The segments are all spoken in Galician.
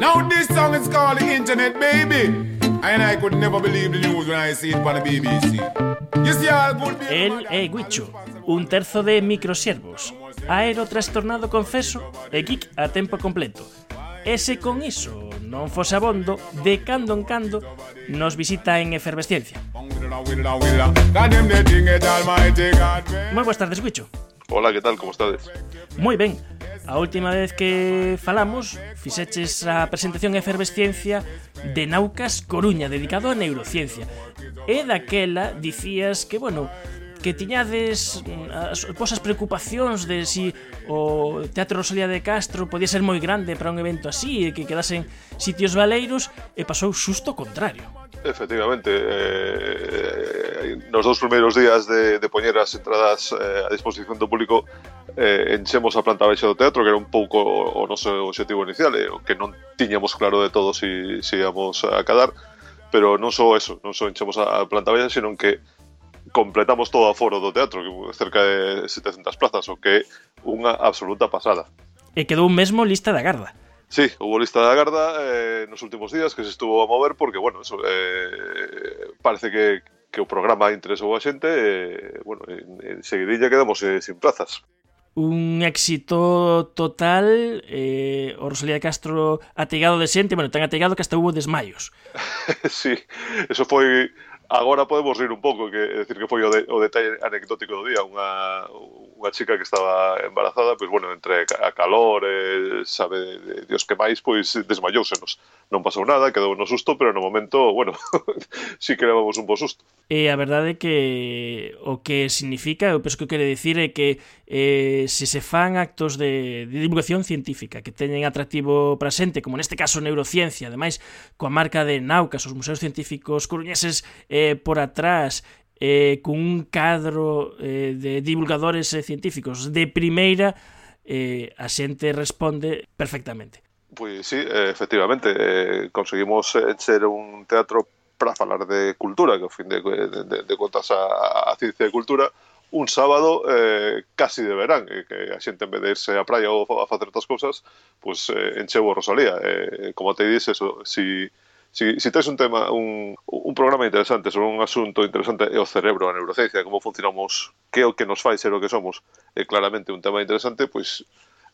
Now this song is called the Internet Baby. And I could never believe the news when I see it on the BBC. You see all good El é Guicho, un terzo de microsiervos, aero trastornado confeso e geek a tempo completo. E se con iso non fose abondo, de cando en cando nos visita en efervesciencia. Moi boas tardes, Guicho. Hola, que tal? Como estades? Moi ben. A última vez que falamos, fixeches a presentación Efervesciencia de Naucas Coruña, dedicado a neurociencia. E daquela dicías que, bueno, que tiñades mm, as vosas preocupacións de si o Teatro Rosalía de Castro podía ser moi grande para un evento así e que quedasen sitios baleiros e pasou xusto o contrario. Efectivamente, eh, Eh, nos dous primeiros días de, de poñer as entradas eh, a disposición do público eh, enchemos a planta baixa do teatro, que era un pouco o, o noso objetivo inicial, eh, o que non tiñamos claro de todo si, si íamos a cadar, pero non só eso, non só enchemos a, a planta baixa, senón que completamos todo o aforo do teatro, que cerca de 700 plazas, o que é unha absoluta pasada. E quedou mesmo lista da garda. Sí, hubo lista da garda eh, nos últimos días que se estuvo a mover porque, bueno, eso, eh, parece que, que o programa interesou a xente e, bueno, en, en seguidilla quedamos eh, sin plazas. Un éxito total eh, O Rosalía Castro ategado de xente Bueno, tan ategado que hasta hubo desmayos Sí, eso foi Agora podemos rir un pouco que decir que foi o, de, o detalle anecdótico do día. Unha, unha chica que estaba embarazada pois bueno, entre a calor e, sabe Dios que máis pois desmayousenos non pasou nada, quedou no susto pero no momento, bueno, sí que levamos un bo susto e a verdade é que o que significa, eu penso que quere dicir é que eh, se se fan actos de, de divulgación científica que teñen atractivo para xente, como neste caso neurociencia, ademais coa marca de Naucas, os museos científicos coruñeses eh, por atrás, eh, cun cadro eh, de divulgadores eh, científicos de primeira, eh, a xente responde perfectamente. Pois sí, eh, efectivamente, eh, conseguimos eh, ser un teatro para falar de cultura, que ao fin de, de, de contas a, a ciencia e cultura, un sábado eh, casi de verán, eh, que a xente en vez de irse á praia ou a facer outras cousas, pois pues, eh, encheu o Rosalía. Eh, como te dices, eso, si, si, si tens un tema, un, un programa interesante sobre un asunto interesante é o cerebro, a neurociencia, como funcionamos, que é o que nos fai ser o que somos, é claramente un tema interesante, pois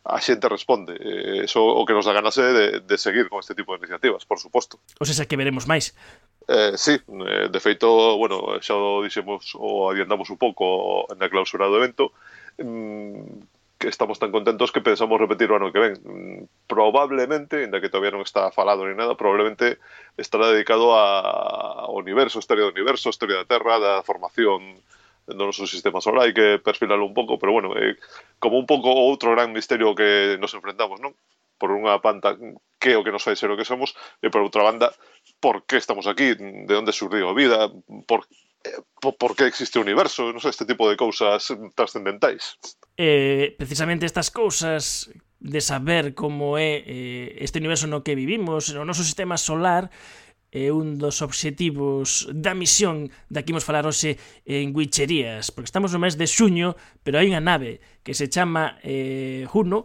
a xente responde. Eh, eso o que nos da ganas é de, de seguir con este tipo de iniciativas, por suposto. O sea, que veremos máis. Eh, sí, eh, de feito, bueno, xa o dixemos ou adiantamos un pouco na clausura do evento, mm, que estamos tan contentos que pensamos repetir o ano que ven. Mm, probablemente, ainda que todavía non está falado ni nada, probablemente estará dedicado a, ao universo, historia do universo, historia da Terra, da formación do noso sistema solar, hai que perfilalo un pouco, pero bueno, eh, como un pouco outro gran misterio que nos enfrentamos, non? Por unha panta que é o que nos fai ser o que somos, e por outra banda, por que estamos aquí, de onde surdiu a vida, por, eh, por, por que existe o universo, non sei, este tipo de cousas trascendentais. Eh, precisamente estas cousas de saber como é eh, este universo no que vivimos, o noso sistema solar, é un dos obxectivos da misión da que imos falar hoxe en Witcherías, porque estamos no mes de xuño, pero hai unha nave que se chama eh, Juno,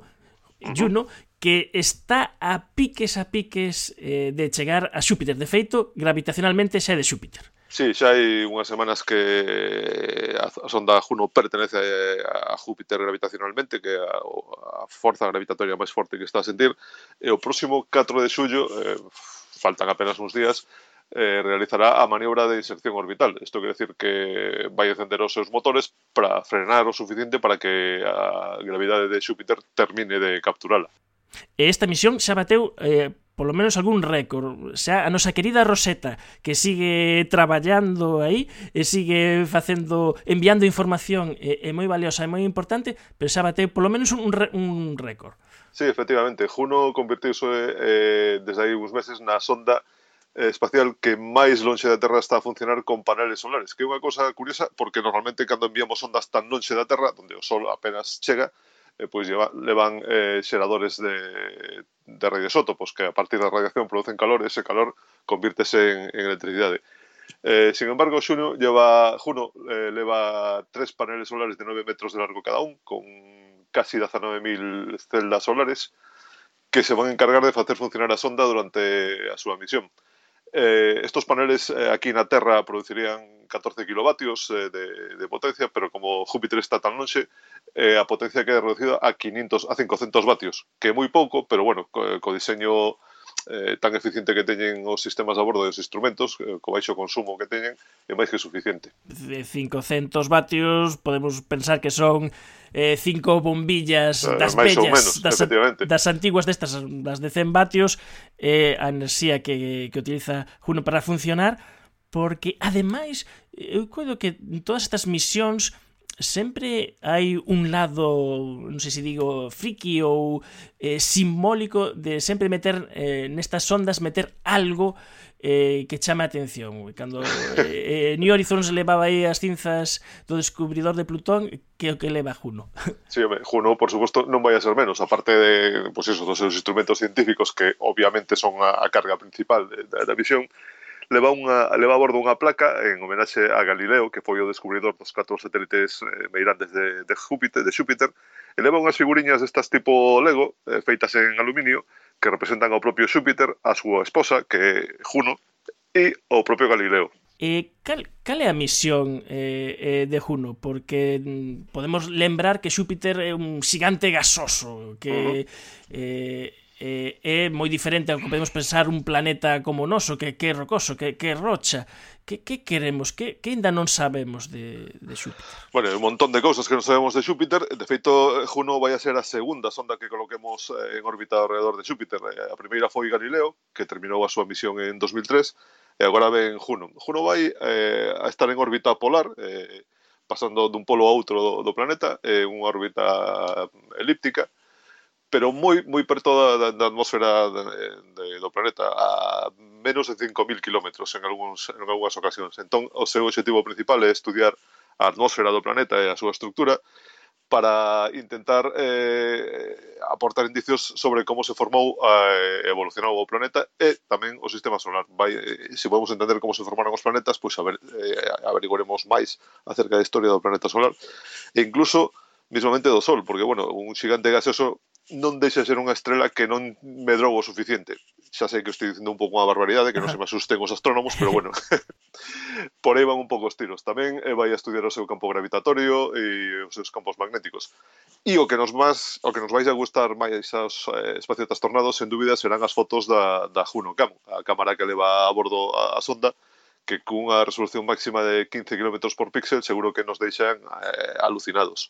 Juno, que está a piques a piques eh, de chegar a Xúpiter. De feito, gravitacionalmente xa é de Xúpiter. Sí, xa hai unhas semanas que eh, a sonda Juno pertenece eh, a Júpiter gravitacionalmente, que é a, a forza gravitatoria máis forte que está a sentir, e o próximo 4 de xullo, eh, faltan apenas uns días, eh, realizará a maniobra de inserción orbital. Isto quer decir que vai encender os seus motores para frenar o suficiente para que a gravidade de Xúpiter termine de capturala. E esta misión xa bateu eh, polo menos algún récord. Xa a nosa querida Rosetta, que sigue traballando aí, e sigue facendo, enviando información é, é moi valiosa e moi importante, pero xa bateu polo menos un, un récord. Sí, efectivamente, Juno convertiuse eh, desde aí uns meses na sonda eh, espacial que máis lonxe da Terra está a funcionar con paneles solares, que é unha cosa curiosa porque normalmente cando enviamos ondas tan lonxe da Terra, onde o Sol apenas chega, eh, pois lleva, levan eh, xeradores de, de radioisótopos que a partir da radiación producen calor ese calor convírtese en, en electricidade. Eh, sin embargo, Xuno lleva, Juno eh, leva tres paneles solares de 9 metros de largo cada un, con casi 19.000 celdas solares que se van a encargar de facer funcionar a sonda durante a súa misión. Estos paneles aquí na Terra producirían 14 kilovatios de, de potencia, pero como Júpiter está tan longe, eh, a potencia que reducida a 500 a 500 vatios, que é moi pouco, pero bueno, co, co diseño eh, tan eficiente que teñen os sistemas a bordo dos instrumentos, eh, co baixo consumo que teñen, é máis que suficiente. De 500 vatios, podemos pensar que son eh, cinco bombillas eh, das máis bellas, menos, das, das antiguas destas, das de 100 vatios, eh, a enerxía que, que utiliza Juno para funcionar, porque ademais, eu coido que todas estas misións sempre hai un lado, non sei se digo friki ou eh, simbólico de sempre meter eh, nestas ondas meter algo eh, que chama a atención. Cando eh, eh, New Horizons levaba aí as cinzas do descubridor de Plutón, que o que leva Juno. Sí, home, Juno, por suposto, non vai a ser menos, aparte de, pues eso, dos seus instrumentos científicos que obviamente son a, a carga principal de, da, da visión, leva, unha, leva a bordo unha placa en homenaxe a Galileo, que foi o descubridor dos catro satélites eh, meirantes de, de, Júpiter, de Xúpiter, e leva unhas figuriñas destas tipo Lego, eh, feitas en aluminio, que representan ao propio Xúpiter, a súa esposa, que é Juno, e ao propio Galileo. Eh, e cal, cal é a misión eh, eh, de Juno? Porque mm, podemos lembrar que Xúpiter é un xigante gasoso que uh -huh. eh, eh, é moi diferente ao que podemos pensar un planeta como o noso, que, que é rocoso, que, que é rocha. Que, que queremos? Que, que ainda non sabemos de, de Xúpiter? Bueno, un montón de cousas que non sabemos de Xúpiter. De feito, Juno vai a ser a segunda sonda que coloquemos eh, en órbita alrededor de Xúpiter. Eh, a primeira foi Galileo, que terminou a súa misión en 2003, e agora ven Juno. Juno vai eh, a estar en órbita polar, eh, pasando dun polo a outro do, do planeta, en eh, unha órbita elíptica, pero moi moi perto da, da atmosfera de, de, do planeta, a menos de 5.000 kilómetros en algúns en algunhas ocasións. Entón, o seu objetivo principal é estudiar a atmosfera do planeta e a súa estructura para intentar eh, aportar indicios sobre como se formou eh, e eh, evolucionou o planeta e tamén o sistema solar. Vai, eh, se podemos entender como se formaron os planetas, pois aver, eh, averiguaremos máis acerca da historia do planeta solar. E incluso, mismamente do Sol, porque, bueno, un xigante gaseoso non deixa ser unha estrela que non medrou o suficiente. Xa sei que estou dicindo un pouco unha barbaridade, que non se me asusten os astrónomos, pero bueno. Por aí van un pouco os tiros. Tamén eh, vai a estudiar o seu campo gravitatorio e os seus campos magnéticos. E o que nos más, o que nos vais a gustar máis aos eh, espaciotas tornados, sen dúbida, serán as fotos da, da Juno Cam, a cámara que leva a bordo a, a sonda, que cunha resolución máxima de 15 km por píxel seguro que nos deixan eh, alucinados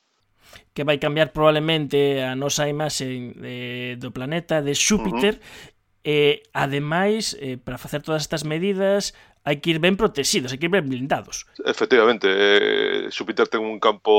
que vai cambiar probablemente a nosa imaxe de, do planeta de Xúpiter uh -huh. e ademais eh, para facer todas estas medidas hai que ir ben protegidos, hai que ir ben blindados. Efectivamente, eh, Xúpiter ten un campo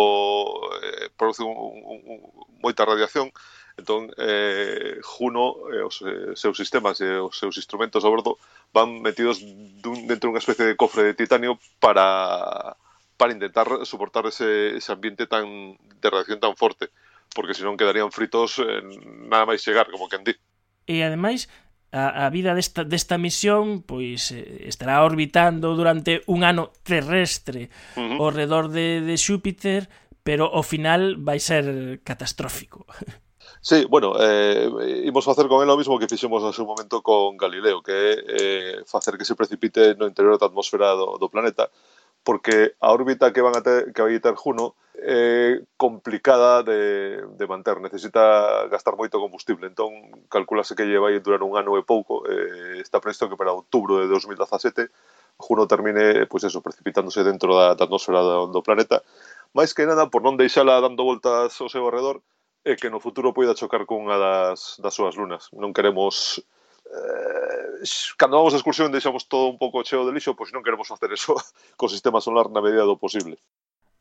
eh, produce un, un, un, moita radiación entón eh, Juno e eh, os eh, seus sistemas e eh, os seus instrumentos a bordo van metidos dun, dentro dunha especie de cofre de titanio para para intentar soportar ese, ese ambiente tan de reacción tan forte, porque senón quedarían fritos eh, nada máis chegar, como que en di. E ademais, a, a vida desta, desta misión pois eh, estará orbitando durante un ano terrestre uh -huh. ao redor de, de Xúpiter, pero ao final vai ser catastrófico. Sí, bueno, eh, imos facer con ela o mismo que fixemos no seu momento con Galileo, que é eh, facer que se precipite no interior da atmosfera do, do planeta porque a órbita que van a ter, que vai ter Juno é complicada de, de manter, necesita gastar moito combustible, entón calculase que lle vai durar un ano e pouco, eh, está previsto que para outubro de 2017 Juno termine, pois eso, precipitándose dentro da, da atmosfera do, do planeta, máis que nada por non deixala dando voltas ao seu arredor e que no futuro poida chocar cunha das, das súas lunas. Non queremos eh, cando vamos a excursión deixamos todo un pouco cheo de lixo, pois non queremos facer eso co sistema solar na medida do posible.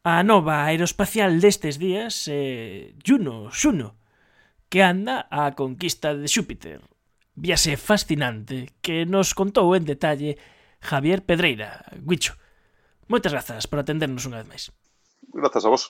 A nova aeroespacial destes días é eh, Juno, Xuno, que anda á conquista de Xúpiter. Viaxe fascinante que nos contou en detalle Javier Pedreira, Guicho. Moitas grazas por atendernos unha vez máis. Grazas a vos.